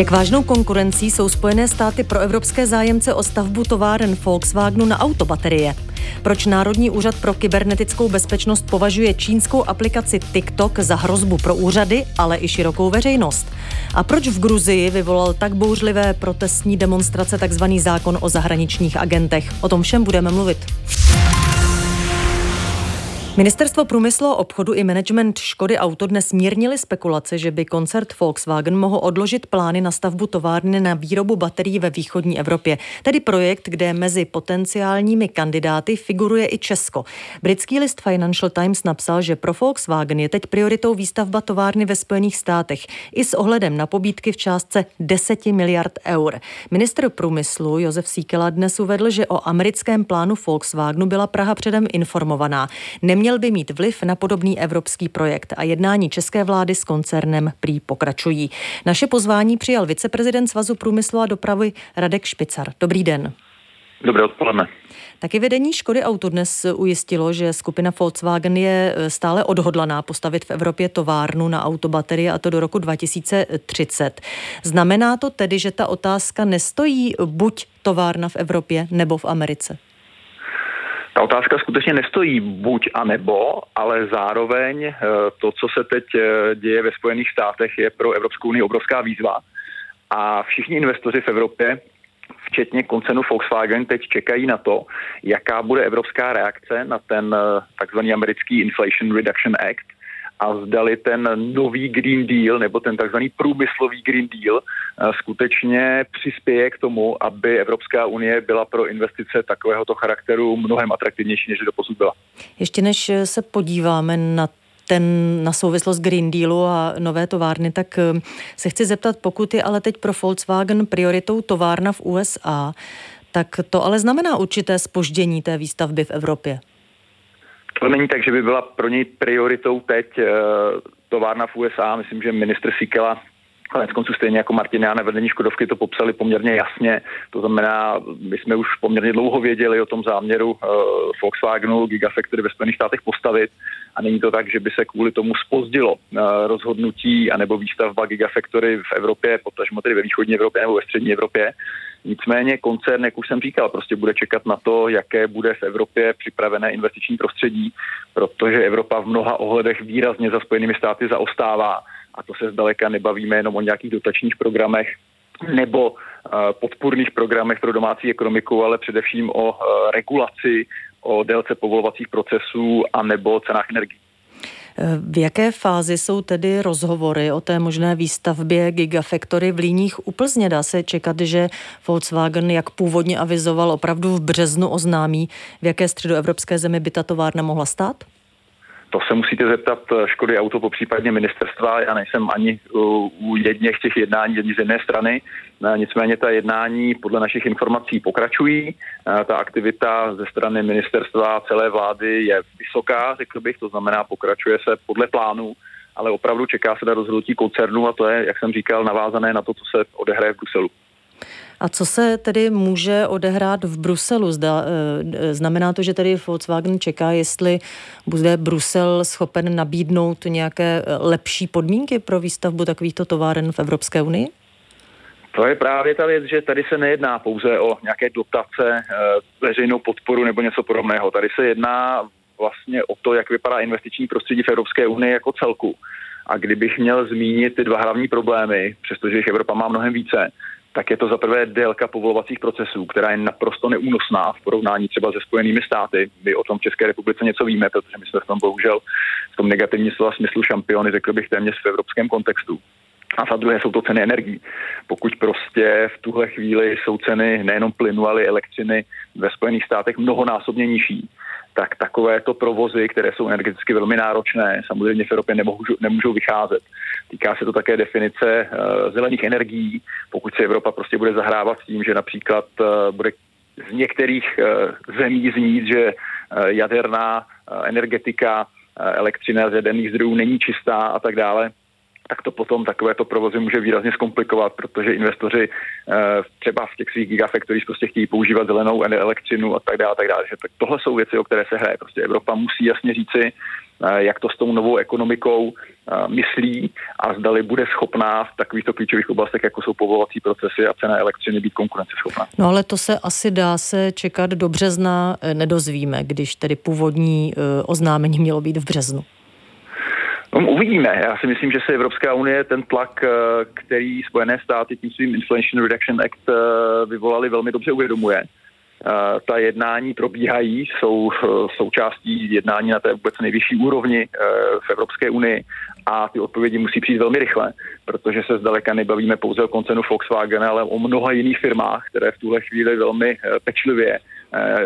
Jak vážnou konkurencí jsou Spojené státy pro evropské zájemce o stavbu továren Volkswagenu na autobaterie? Proč Národní úřad pro kybernetickou bezpečnost považuje čínskou aplikaci TikTok za hrozbu pro úřady, ale i širokou veřejnost? A proč v Gruzii vyvolal tak bouřlivé protestní demonstrace tzv. zákon o zahraničních agentech? O tom všem budeme mluvit. Ministerstvo průmyslu obchodu i management Škody Auto dnes mírnili spekulace, že by koncert Volkswagen mohl odložit plány na stavbu továrny na výrobu baterií ve východní Evropě. Tedy projekt, kde mezi potenciálními kandidáty figuruje i Česko. Britský list Financial Times napsal, že pro Volkswagen je teď prioritou výstavba továrny ve Spojených státech i s ohledem na pobídky v částce 10 miliard eur. Minister průmyslu Josef Síkela dnes uvedl, že o americkém plánu Volkswagenu byla Praha předem informovaná. Neměl Měl by mít vliv na podobný evropský projekt a jednání české vlády s koncernem prý pokračují. Naše pozvání přijal viceprezident Svazu průmyslu a dopravy Radek Špicar. Dobrý den. Dobré odpoledne. Taky vedení Škody Auto dnes ujistilo, že skupina Volkswagen je e, stále odhodlaná postavit v Evropě továrnu na autobaterie a to do roku 2030. Znamená to tedy, že ta otázka nestojí buď továrna v Evropě nebo v Americe? Ta otázka skutečně nestojí buď a nebo, ale zároveň eh, to, co se teď eh, děje ve Spojených státech, je pro Evropskou unii obrovská výzva. A všichni investoři v Evropě, včetně koncernu Volkswagen, teď čekají na to, jaká bude evropská reakce na ten eh, takzvaný americký Inflation Reduction Act, a zdali ten nový Green Deal nebo ten takzvaný průmyslový Green Deal eh, skutečně přispěje k tomu, aby Evropská unie byla pro investice takovéhoto charakteru mnohem atraktivnější, než do posud byla. Ještě než se podíváme na ten na souvislost Green Dealu a nové továrny, tak eh, se chci zeptat, pokud je ale teď pro Volkswagen prioritou továrna v USA, tak to ale znamená určité spoždění té výstavby v Evropě. To není tak, že by byla pro něj prioritou teď uh, továrna v USA. Myslím, že ministr Sikela Konec konců stejně jako Martin Jána vedení Škodovky to popsali poměrně jasně. To znamená, my jsme už poměrně dlouho věděli o tom záměru uh, Volkswagenu Gigafactory ve Spojených státech postavit a není to tak, že by se kvůli tomu spozdilo uh, rozhodnutí anebo výstavba Gigafactory v Evropě, potažmo tedy ve východní Evropě nebo ve střední Evropě. Nicméně koncern, jak už jsem říkal, prostě bude čekat na to, jaké bude v Evropě připravené investiční prostředí, protože Evropa v mnoha ohledech výrazně za Spojenými státy zaostává a to se zdaleka nebavíme jenom o nějakých dotačních programech nebo eh, podpůrných programech pro domácí ekonomiku, ale především o eh, regulaci, o délce povolovacích procesů a nebo cenách energií. V jaké fázi jsou tedy rozhovory o té možné výstavbě Gigafactory v Líních u Plzně? Dá se čekat, že Volkswagen, jak původně avizoval, opravdu v březnu oznámí, v jaké středoevropské zemi by ta továrna mohla stát? To se musíte zeptat eh, Škody Auto, po případně ministerstva. Já nejsem ani u jedněch těch jednání z jedné strany. Eh, nicméně ta jednání podle našich informací pokračují. Eh, ta aktivita ze strany ministerstva celé vlády je vysoká, řekl bych, to znamená pokračuje se podle plánu, ale opravdu čeká se na rozhodnutí koncernu a to je, jak jsem říkal, navázané na to, co se odehraje v Bruselu. A co se tedy může odehrát v Bruselu? Zda, eh, znamená to, že tedy Volkswagen čeká, jestli bude Brusel schopen nabídnout nějaké eh, lepší podmínky pro výstavbu takovýchto továren v Evropské unii? To je právě ta věc, že tady se nejedná pouze o nějaké dotace, eh, veřejnou podporu nebo něco podobného. Tady se jedná vlastně o to, jak vypadá investiční prostředí v Evropské unii jako celku. A kdybych měl zmínit ty dva hlavní problémy, přestože jich Evropa má mnohem více, tak je to za prvé délka povolovacích procesů, která je naprosto neúnosná v porovnání třeba se Spojenými státy. My o tom v České republice něco víme, protože my jsme v tom bohužel v tom negativním slova smyslu šampiony, řekl bych téměř v evropském kontextu. A za druhé jsou to ceny energií. Pokud prostě v tuhle chvíli jsou ceny nejenom plynu, ale i elektřiny ve Spojených státech mnohonásobně nižší, tak takovéto provozy, které jsou energeticky velmi náročné, samozřejmě v Evropě nemůžou, nemůžou vycházet. Týká se to také definice uh, zelených energií. Pokud se Evropa prostě bude zahrávat s tím, že například uh, bude z některých uh, zemí znít, že uh, jaderná uh, energetika, uh, elektřina z jaderných zdrojů není čistá a tak dále, tak to potom takovéto provozy může výrazně zkomplikovat, protože investoři eh, třeba v těch svých gigafactories prostě chtějí používat zelenou elektřinu a tak dále, tak dále. Že tohle jsou věci, o které se hraje. Prostě Evropa musí jasně říci, jak to s tou novou ekonomikou myslí a zdali bude schopná v takovýchto klíčových oblastech, jako jsou povolovací procesy a cena elektřiny, být konkurenceschopná. No ale to se asi dá se čekat do března, nedozvíme, když tedy původní oznámení mělo být v březnu. No, uvidíme. Já si myslím, že se Evropská unie ten tlak, e, který Spojené státy tím svým Inflation Reduction Act vyvolali, velmi dobře uvědomuje. Eh, ta jednání probíhají, jsou eh, součástí jednání na té vůbec nejvyšší úrovni eh, v Evropské unii a ty odpovědi musí přijít velmi rychle, protože se zdaleka nebavíme pouze o koncernu Volkswagen, ale o mnoha jiných firmách, které v tuhle chvíli velmi pečlivě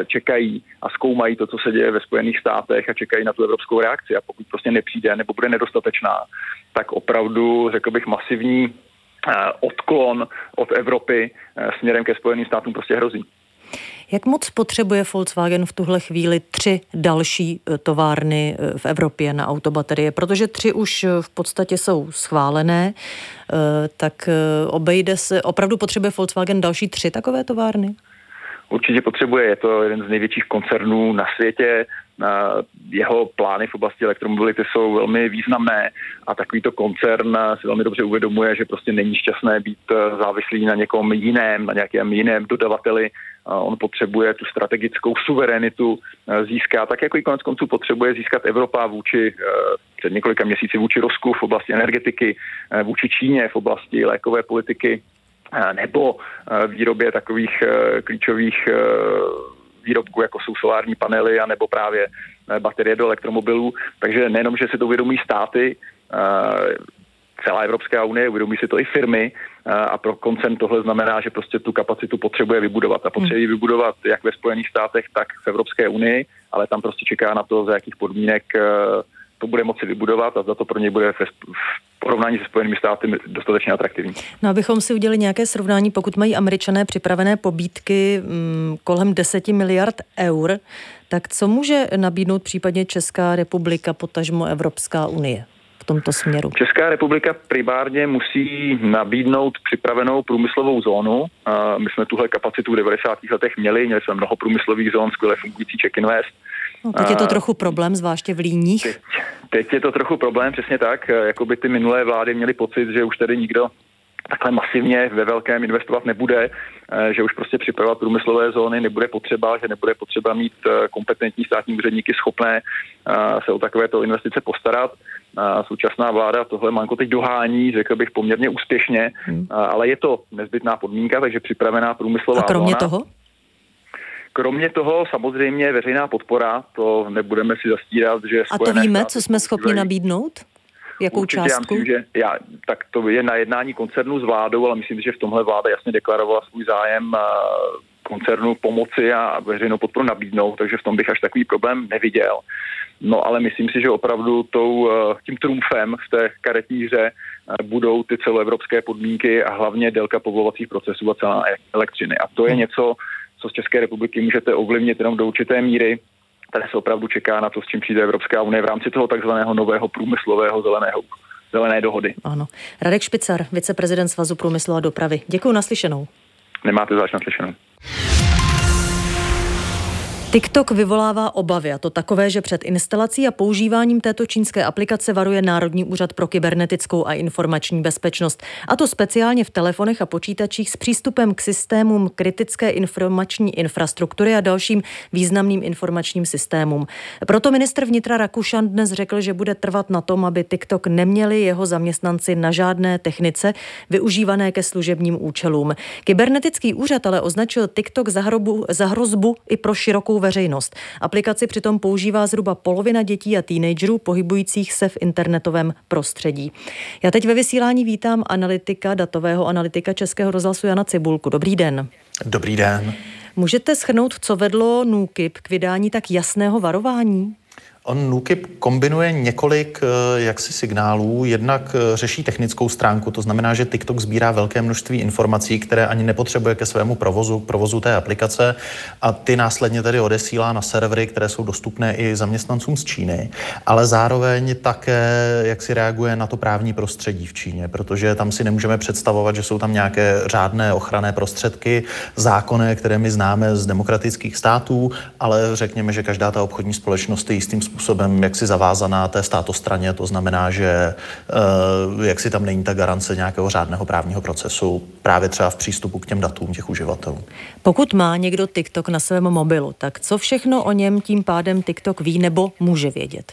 čekají a zkoumají to, co se děje ve Spojených státech a čekají na tu evropskou reakci. A pokud prostě nepřijde nebo bude nedostatečná, tak opravdu, řekl bych, masivní odklon od Evropy směrem ke Spojeným státům prostě hrozí. Jak moc potřebuje Volkswagen v tuhle chvíli tři další továrny v Evropě na autobaterie? Protože tři už v podstatě jsou schválené, tak obejde se, opravdu potřebuje Volkswagen další tři takové továrny? Určitě potřebuje, je to jeden z největších koncernů na světě, jeho plány v oblasti elektromobility jsou velmi významné a takovýto koncern si velmi dobře uvědomuje, že prostě není šťastné být závislý na někom jiném, na nějakém jiném dodavateli. On potřebuje tu strategickou suverenitu získat, tak jako i konec konců potřebuje získat Evropa vůči před několika měsíci vůči Rusku v oblasti energetiky, vůči Číně v oblasti lékové politiky nebo výrobě takových klíčových výrobků, jako jsou solární panely nebo právě eh, baterie do elektromobilů. Takže nejenom, že si to uvědomí státy, eh, celá Evropská unie, uvědomí si to i firmy eh, a pro koncern tohle znamená, že prostě tu kapacitu potřebuje vybudovat a potřebuje vybudovat jak ve Spojených státech, tak v Evropské unii, ale tam prostě čeká na to, za jakých podmínek to bude moci vybudovat a za to pro něj bude v porovnání se Spojenými státy dostatečně atraktivní. No, abychom si udělali nějaké srovnání, pokud mají američané připravené pobídky mm, kolem 10 miliard eur, tak co může nabídnout případně Česká republika, potažmo Evropská unie? v tomto směru? Česká republika primárně musí nabídnout připravenou průmyslovou zónu. My jsme tuhle kapacitu v 90. letech měli, měli jsme mnoho průmyslových zón, skvěle fungující Check Invest. No, teď je to trochu problém, zvláště v Líních. Teď, teď je to trochu problém, přesně tak. Jako by ty minulé vlády měly pocit, že už tady nikdo takhle masivně ve velkém investovat nebude, že už prostě připravovat průmyslové zóny nebude potřeba, že nebude potřeba mít kompetentní státní úředníky schopné se o takovéto investice postarat. Současná vláda tohle manko teď dohání, řekl bych poměrně úspěšně, hmm. ale je to nezbytná podmínka, takže připravená průmyslová A kromě zóna. toho? Kromě toho samozřejmě veřejná podpora, to nebudeme si zastírat, že... A to víme, co jsme schopni nabídnout? Jakou Určitě částku? Já myslím, že já, tak to je na jednání koncernu s vládou, ale myslím, že v tomhle vláda jasně deklarovala svůj zájem koncernu pomoci a veřejnou podporu nabídnout, takže v tom bych až takový problém neviděl. No ale myslím si, že opravdu tou, tím trumfem v té karetní hře budou ty celoevropské podmínky a hlavně délka povolovacích procesů a celá elektřiny. A to je hmm. něco, co z České republiky můžete ovlivnit jenom do určité míry. Tady se opravdu čeká na to, s čím přijde Evropská unie v rámci toho takzvaného nového průmyslového zeleného zelené dohody. Ano. Radek Špicar, viceprezident Svazu průmyslu a dopravy. Děkuji naslyšenou. Nemáte zač naslyšenou. TikTok vyvolává obavy, a to takové, že před instalací a používáním této čínské aplikace varuje Národní úřad pro kybernetickou a informační bezpečnost. A to speciálně v telefonech a počítačích s přístupem k systémům kritické informační infrastruktury a dalším významným informačním systémům. Proto ministr vnitra Rakušan dnes řekl, že bude trvat na tom, aby TikTok neměli jeho zaměstnanci na žádné technice využívané ke služebním účelům. Kybernetický úřad ale označil TikTok za, hrobu, za hrozbu i pro širokou veřejnost. Aplikaci přitom používá zhruba polovina dětí a teenagerů pohybujících se v internetovém prostředí. Já teď ve vysílání vítám analytika, datového analytika Českého rozhlasu Jana Cibulku. Dobrý den. Dobrý den. Můžete schrnout, co vedlo NÚKIP k vydání tak jasného varování? On NUKIP kombinuje několik eh, jaksi signálů. Jednak eh, řeší technickou stránku, to znamená, že TikTok sbírá velké množství informací, které ani nepotřebuje ke svému provozu, provozu té aplikace a ty následně tedy odesílá na servery, které jsou dostupné i zaměstnancům z Číny, ale zároveň také jak si reaguje na to právní prostředí v Číně, protože tam si nemůžeme představovat, že jsou tam nějaké řádné ochranné prostředky, zákony, které my známe z demokratických států, ale řekněme, že každá ta obchodní společnost je jistým způsobem způsobem jaksi zavázaná té státostraně, to znamená, že jak si tam není ta garance nějakého řádného právního procesu, právě třeba v přístupu k těm datům těch uživatelů. Pokud má někdo TikTok na svém mobilu, tak co všechno o něm tím pádem TikTok ví nebo může vědět?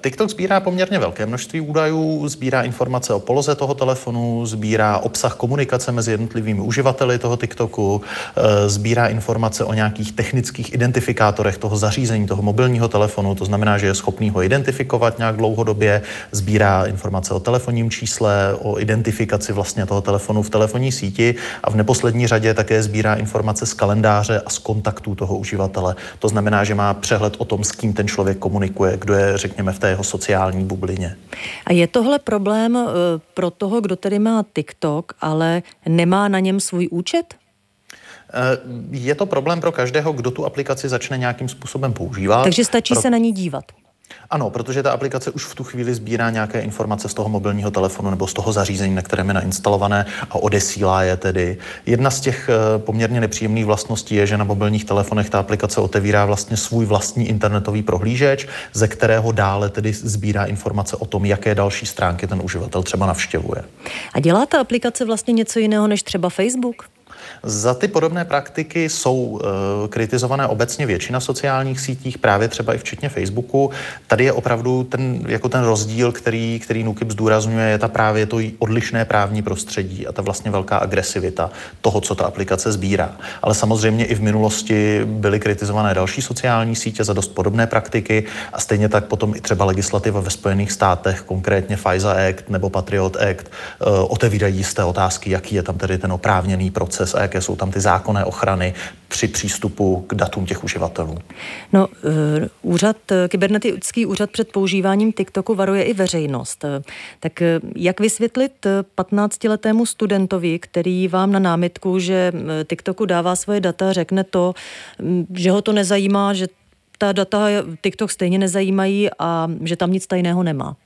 TikTok sbírá poměrně velké množství údajů, sbírá informace o poloze toho telefonu, sbírá obsah komunikace mezi jednotlivými uživateli toho TikToku, eh, sbírá informace o nějakých technických identifikátorech toho zařízení, toho mobilního telefonu, to znamená, že je schopný ho identifikovat nějak dlouhodobě, sbírá informace o telefonním čísle, o identifikaci vlastně toho telefonu v telefonní síti a v neposlední řadě také sbírá informace z kalendáře a z kontaktů toho uživatele. To znamená, že má přehled o tom, s kým ten člověk komunikuje, kdo je, řekněme, řekněme, v té jeho sociální bublině. A je tohle problém eh, pro toho, kdo tedy má TikTok, ale nemá na něm svůj účet? Eh, je to problém pro každého, kdo tu aplikaci začne nějakým způsobem používat. Takže stačí pro... se na ní dívat. Ano, protože ta aplikace už v tu chvíli sbírá nějaké informace z toho mobilního telefonu nebo z toho zařízení, na kterém je nainstalované a odesílá je tedy. Jedna z těch eh, poměrně nepříjemných vlastností je, že na mobilních telefonech ta aplikace otevírá vlastně svůj vlastní internetový prohlížeč, ze kterého dále tedy sbírá informace o tom, jaké další stránky ten uživatel třeba navštěvuje. A dělá ta aplikace vlastně něco jiného než třeba Facebook? Za ty podobné praktiky jsou uh, kritizované obecně většina sociálních sítích, právě třeba i včetně Facebooku. Tady je opravdu ten, jako ten rozdíl, který, který NUKIP zdůrazňuje, je ta právě to odlišné právní prostředí a ta vlastně velká agresivita toho, co ta aplikace sbírá. Ale samozřejmě i v minulosti byly kritizované další sociální sítě za dost podobné praktiky a stejně tak potom i třeba legislativa ve Spojených státech, konkrétně FISA Act nebo Patriot Act, uh, otevírají jisté otázky, jaký je tam tedy ten oprávněný proces a jaké jsou tam ty zákonné ochrany při přístupu k datům těch uživatelů? No, eh, úřad, eh, kybernetický úřad před používáním TikToku varuje i veřejnost. Eh, tak jak vysvětlit 15-letému studentovi, který vám na námitku, že TikToku dává svoje data, řekne to, mm, že ho to nezajímá, že ta data TikTok stejně nezajímají a že tam nic tajného nemá?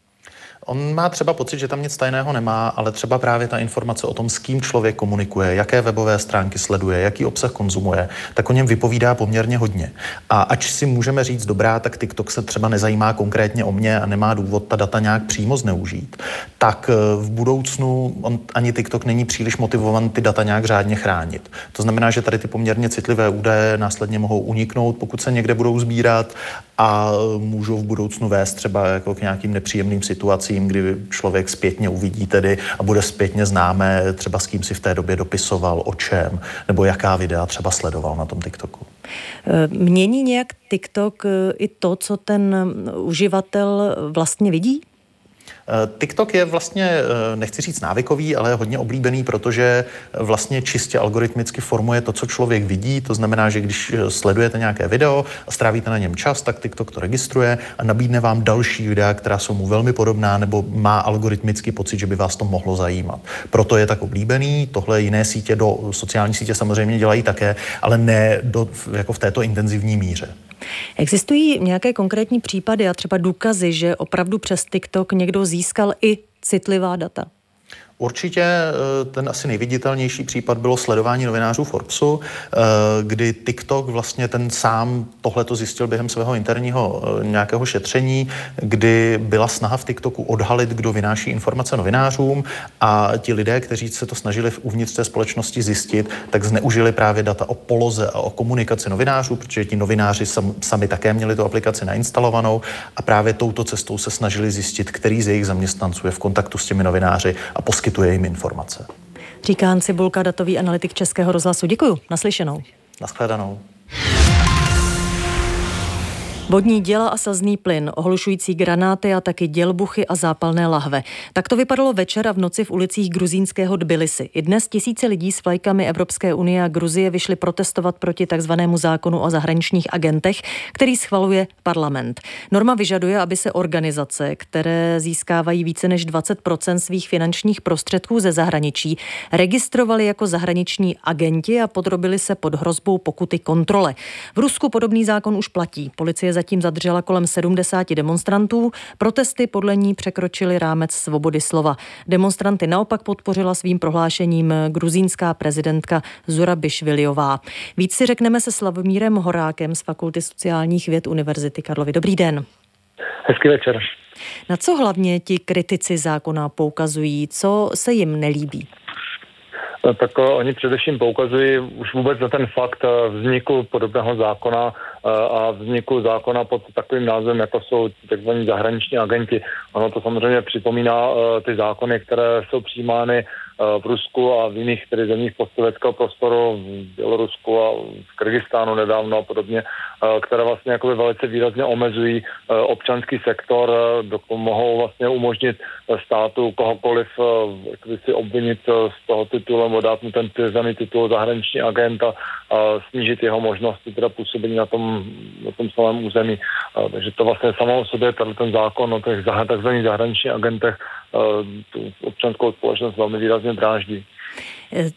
On má třeba pocit, že tam nic tajného nemá, ale třeba právě ta informace o tom, s kým člověk komunikuje, jaké webové stránky sleduje, jaký obsah konzumuje, tak o něm vypovídá poměrně hodně. A ač si můžeme říct dobrá, tak TikTok se třeba nezajímá konkrétně o mě a nemá důvod ta data nějak přímo zneužít, tak eh, v budoucnu on, ani TikTok není příliš motivovan ty data nějak řádně chránit. To znamená, že tady ty poměrně citlivé údaje následně mohou uniknout, pokud se někde budou sbírat a můžou v budoucnu vést třeba jako k nějakým nepříjemným situacím, kdy člověk zpětně uvidí tedy a bude zpětně známé třeba s kým si v té době dopisoval, o čem, nebo jaká videa třeba sledoval na tom TikToku. Mění nějak TikTok i to, co ten uživatel vlastně vidí? Eh, TikTok je vlastně, eh, nechci říct návykový, ale hodně oblíbený, protože vlastně čistě algoritmicky formuje to, co člověk vidí. To znamená, že když eh, sledujete nějaké video a strávíte na něm čas, tak TikTok to registruje a nabídne vám další videa, která jsou mu velmi podobná nebo má algoritmický pocit, že by vás to mohlo zajímat. Proto je tak oblíbený. Tohle jiné sítě do sociální sítě samozřejmě dělají také, ale ne do, jako v této intenzivní míře. Existují nějaké konkrétní případy a třeba důkazy, že opravdu přes TikTok někdo získal i citlivá data? Určitě eh, ten asi nejviditelnější případ bylo sledování novinářů Forbesu, eh, kdy TikTok vlastně ten sám tohle to zjistil během svého interního eh, nějakého šetření, kdy byla snaha v TikToku odhalit, kdo vynáší informace novinářům a ti lidé, kteří se to snažili v uvnitř té společnosti zjistit, tak zneužili právě data o poloze a o komunikaci novinářů, protože ti novináři sam, sami také měli tu aplikaci nainstalovanou a právě touto cestou se snažili zjistit, který z jejich zaměstnanců je v kontaktu s těmi novináři a poskytuje poskytuje jim informace. Říká Cibulka, datový analytik Českého rozhlasu. Děkuji, naslyšenou. Naschledanou. Vodní děla a slzný plyn, ohlušující granáty a taky dělbuchy a zápalné lahve. Tak to vypadalo večer a v noci v ulicích gruzínského Tbilisi. I dnes tisíce lidí s vlajkami Evropské unie a Gruzie vyšli protestovat proti takzvanému zákonu o zahraničních agentech, který schvaluje parlament. Norma vyžaduje, aby se organizace, které získávají více než 20% svých finančních prostředků ze zahraničí, registrovaly jako zahraniční agenti a podrobili se pod hrozbou pokuty kontrole. V Rusku podobný zákon už platí. Policie zatím zadržela kolem 70 demonstrantů. Protesty podle ní překročily rámec svobody slova. Demonstranty naopak podpořila svým prohlášením gruzínská prezidentka Zura Bišviliová. Víc si řekneme se Slavomírem Horákem z Fakulty sociálních věd Univerzity Karlovy. Dobrý den. Hezký večer. Na co hlavně ti kritici zákona poukazují? Co se jim nelíbí? No, tak eh, oni především poukazují už vůbec na ten fakt eh, vzniku podobného zákona a vzniku zákona pod takovým názvem, jako jsou tzv. zahraniční agenti. Ono to samozřejmě připomíná ty zákony, které jsou přijímány v Rusku a v jiných tedy zemích postsovětského prostoru, v Bělorusku a v Kyrgyzstánu nedávno a podobně, které vlastně jakoby velice výrazně omezují občanský sektor, mohou vlastně umožnit státu kohokoliv si obvinit z toho titulu nebo dát mu ten tvrzený titul zahraniční agent a, a snížit jeho možnosti teda působení na tom, na tom samém území. Takže to vlastně samo o sobě, tady ten zákon o těch takzvaných zahraničních agentech tu občanskou společnost velmi výrazně dráždí.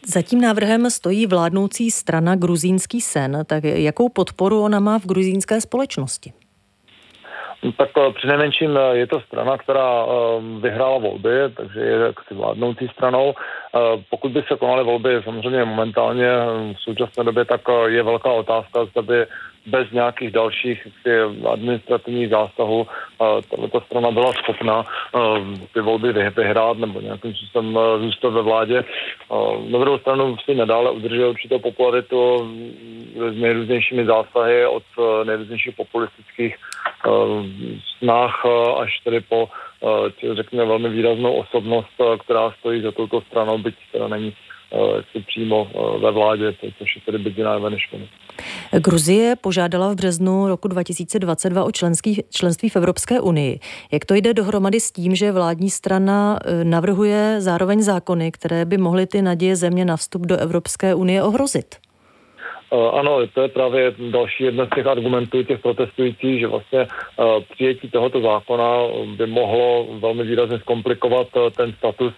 Za tím návrhem stojí vládnoucí strana Gruzínský sen. Tak jakou podporu ona má v gruzínské společnosti? Tak eh, přinejmenším eh, je to strana, která eh, vyhrála volby, takže je jaksi vládnoucí stranou. Pokud by se konaly volby samozřejmě momentálně v současné době, tak je velká otázka, zda by bez nějakých dalších administrativních zásahů tato strana byla schopna ty volby vyhrát nebo nějakým způsobem zůstat ve vládě. Na druhou stranu si nadále udržuje určitou popularitu s nejrůznějšími zásahy od nejrůznějších populistických snách až tedy po řekněme velmi výraznou osobnost, která stojí za touto stranou, byť teda není si přímo ve vládě, což je tedy Bedina Ivanishvili. Gruzie požádala v březnu roku 2022 o členský, členství v Evropské unii. Jak to jde dohromady s tím, že vládní strana e, navrhuje zároveň zákony, které by mohly ty naděje země na vstup do Evropské unie ohrozit? E, ano, to je právě další jedna z těch argumentů těch protestujících, že vlastně e, přijetí tohoto zákona by mohlo velmi výrazně zkomplikovat ten status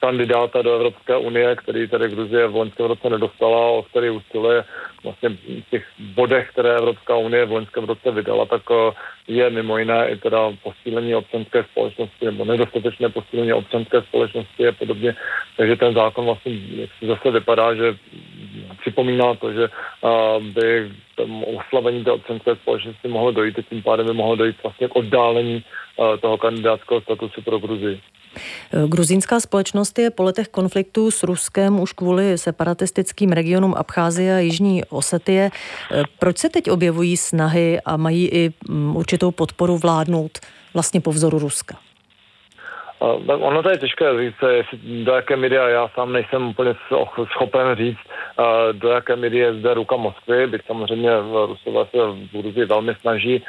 kandidáta do Evropské unie, který tady Gruzie v loňském roce nedostala, o který usiluje vlastně těch bodech, které Evropská unie v loňském roce vydala, tak eh, je mimo jiné i teda posílení občanské společnosti nebo nedostatečné posílení občanské společnosti a podobně. Takže ten zákon vlastně zase vypadá, že připomíná to, že eh, by oslavení té občanské společnosti mohlo dojít a tím pádem by mohlo dojít vlastně k oddálení eh, toho kandidátského statusu pro Gruzii. Gruzínská společnost je po letech konfliktu s Ruskem už kvůli separatistickým regionům Abcházie a Jižní Osetie. Proč se teď objevují snahy a mají i mm, určitou podporu vládnout vlastně po vzoru Ruska? Ono to je těžké říct, jestli, do jaké míry, a já sám nejsem úplně schopen říct, do jaké míry je zde ruka Moskvy, byť samozřejmě Rusové se v Gruzii velmi snaží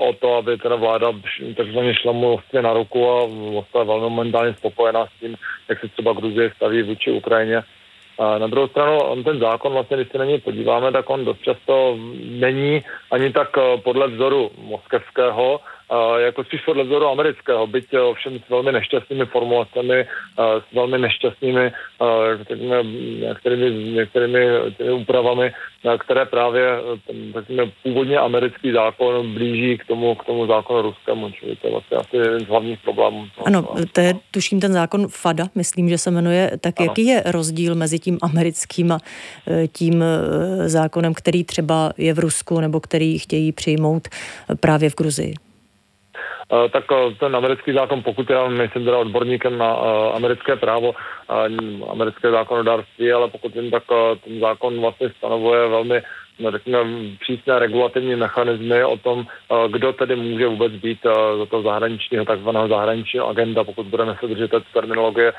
o to, aby teda vláda takzvaně šla mu Moskvě na ruku a Moskva je velmi momentálně spokojená s tím, jak se třeba Gruzie staví vůči Ukrajině. Na druhou stranu, on ten zákon, vlastně, když se na něj podíváme, tak on dost často není ani tak podle vzoru moskevského, jako spíš podle vzoru amerického, byť eh, ovšem s velmi nešťastnými formulacemi, eh, s velmi nešťastnými některými, některými těmi úpravami, eh, které právě řekněme, původně americký zákon blíží k tomu, k tomu zákonu ruskému, čili to je vlastně asi jeden z hlavních problémů. Ano, to je tuším ten zákon FADA, myslím, že se jmenuje. Tak ano. jaký je rozdíl mezi tím americkým a tím zákonem, který třeba je v Rusku nebo který chtějí přijmout právě v Gruzii? Eh, tak eh, ten americký zákon, pokud já nejsem teda odborníkem na eh, americké právo, americké zákonodárství, ale pokud vím, tak ten zákon vlastně stanovuje velmi no, řekněme, přísné regulativní mechanismy o tom, kdo tedy může vůbec být za toho zahraničního, takzvaného zahraničního agenda, pokud budeme se držet terminologie,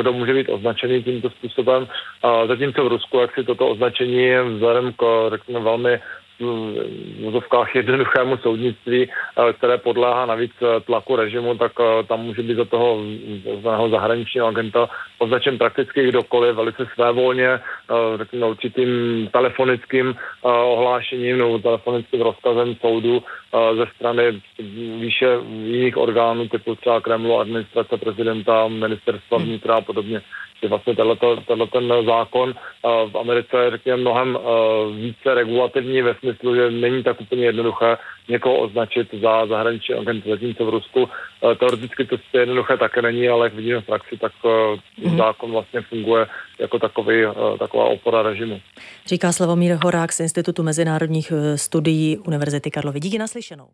kdo může být označený tímto způsobem. Zatímco v Rusku, jak si toto označení vzhledem k, řekněme, velmi v vozovkách jednoduchému soudnictví, eh, které podléhá navíc eh, tlaku režimu, tak eh, tam může být za toho zahraničního agenta označen prakticky kdokoliv, velice svévolně, řekněme určitým telefonickým ohlášením nebo telefonickým rozkazem soudu ze strany výše jiných orgánů, typu třeba Kremlu, administrace prezidenta, ministerstva vnitra a podobně že vlastně tenhle ten zákon v Americe je řekněme mnohem více regulativní ve smyslu, že není tak úplně jednoduché někoho označit za zahraniční agent, zatímco v Rusku teoreticky to jednoduché také není, ale jak vidíme v praxi, tak mm-hmm. zákon vlastně funguje jako takový, taková opora režimu. Říká Slavomír Horák z Institutu mezinárodních studií Univerzity Karlovy. Díky naslyšenou.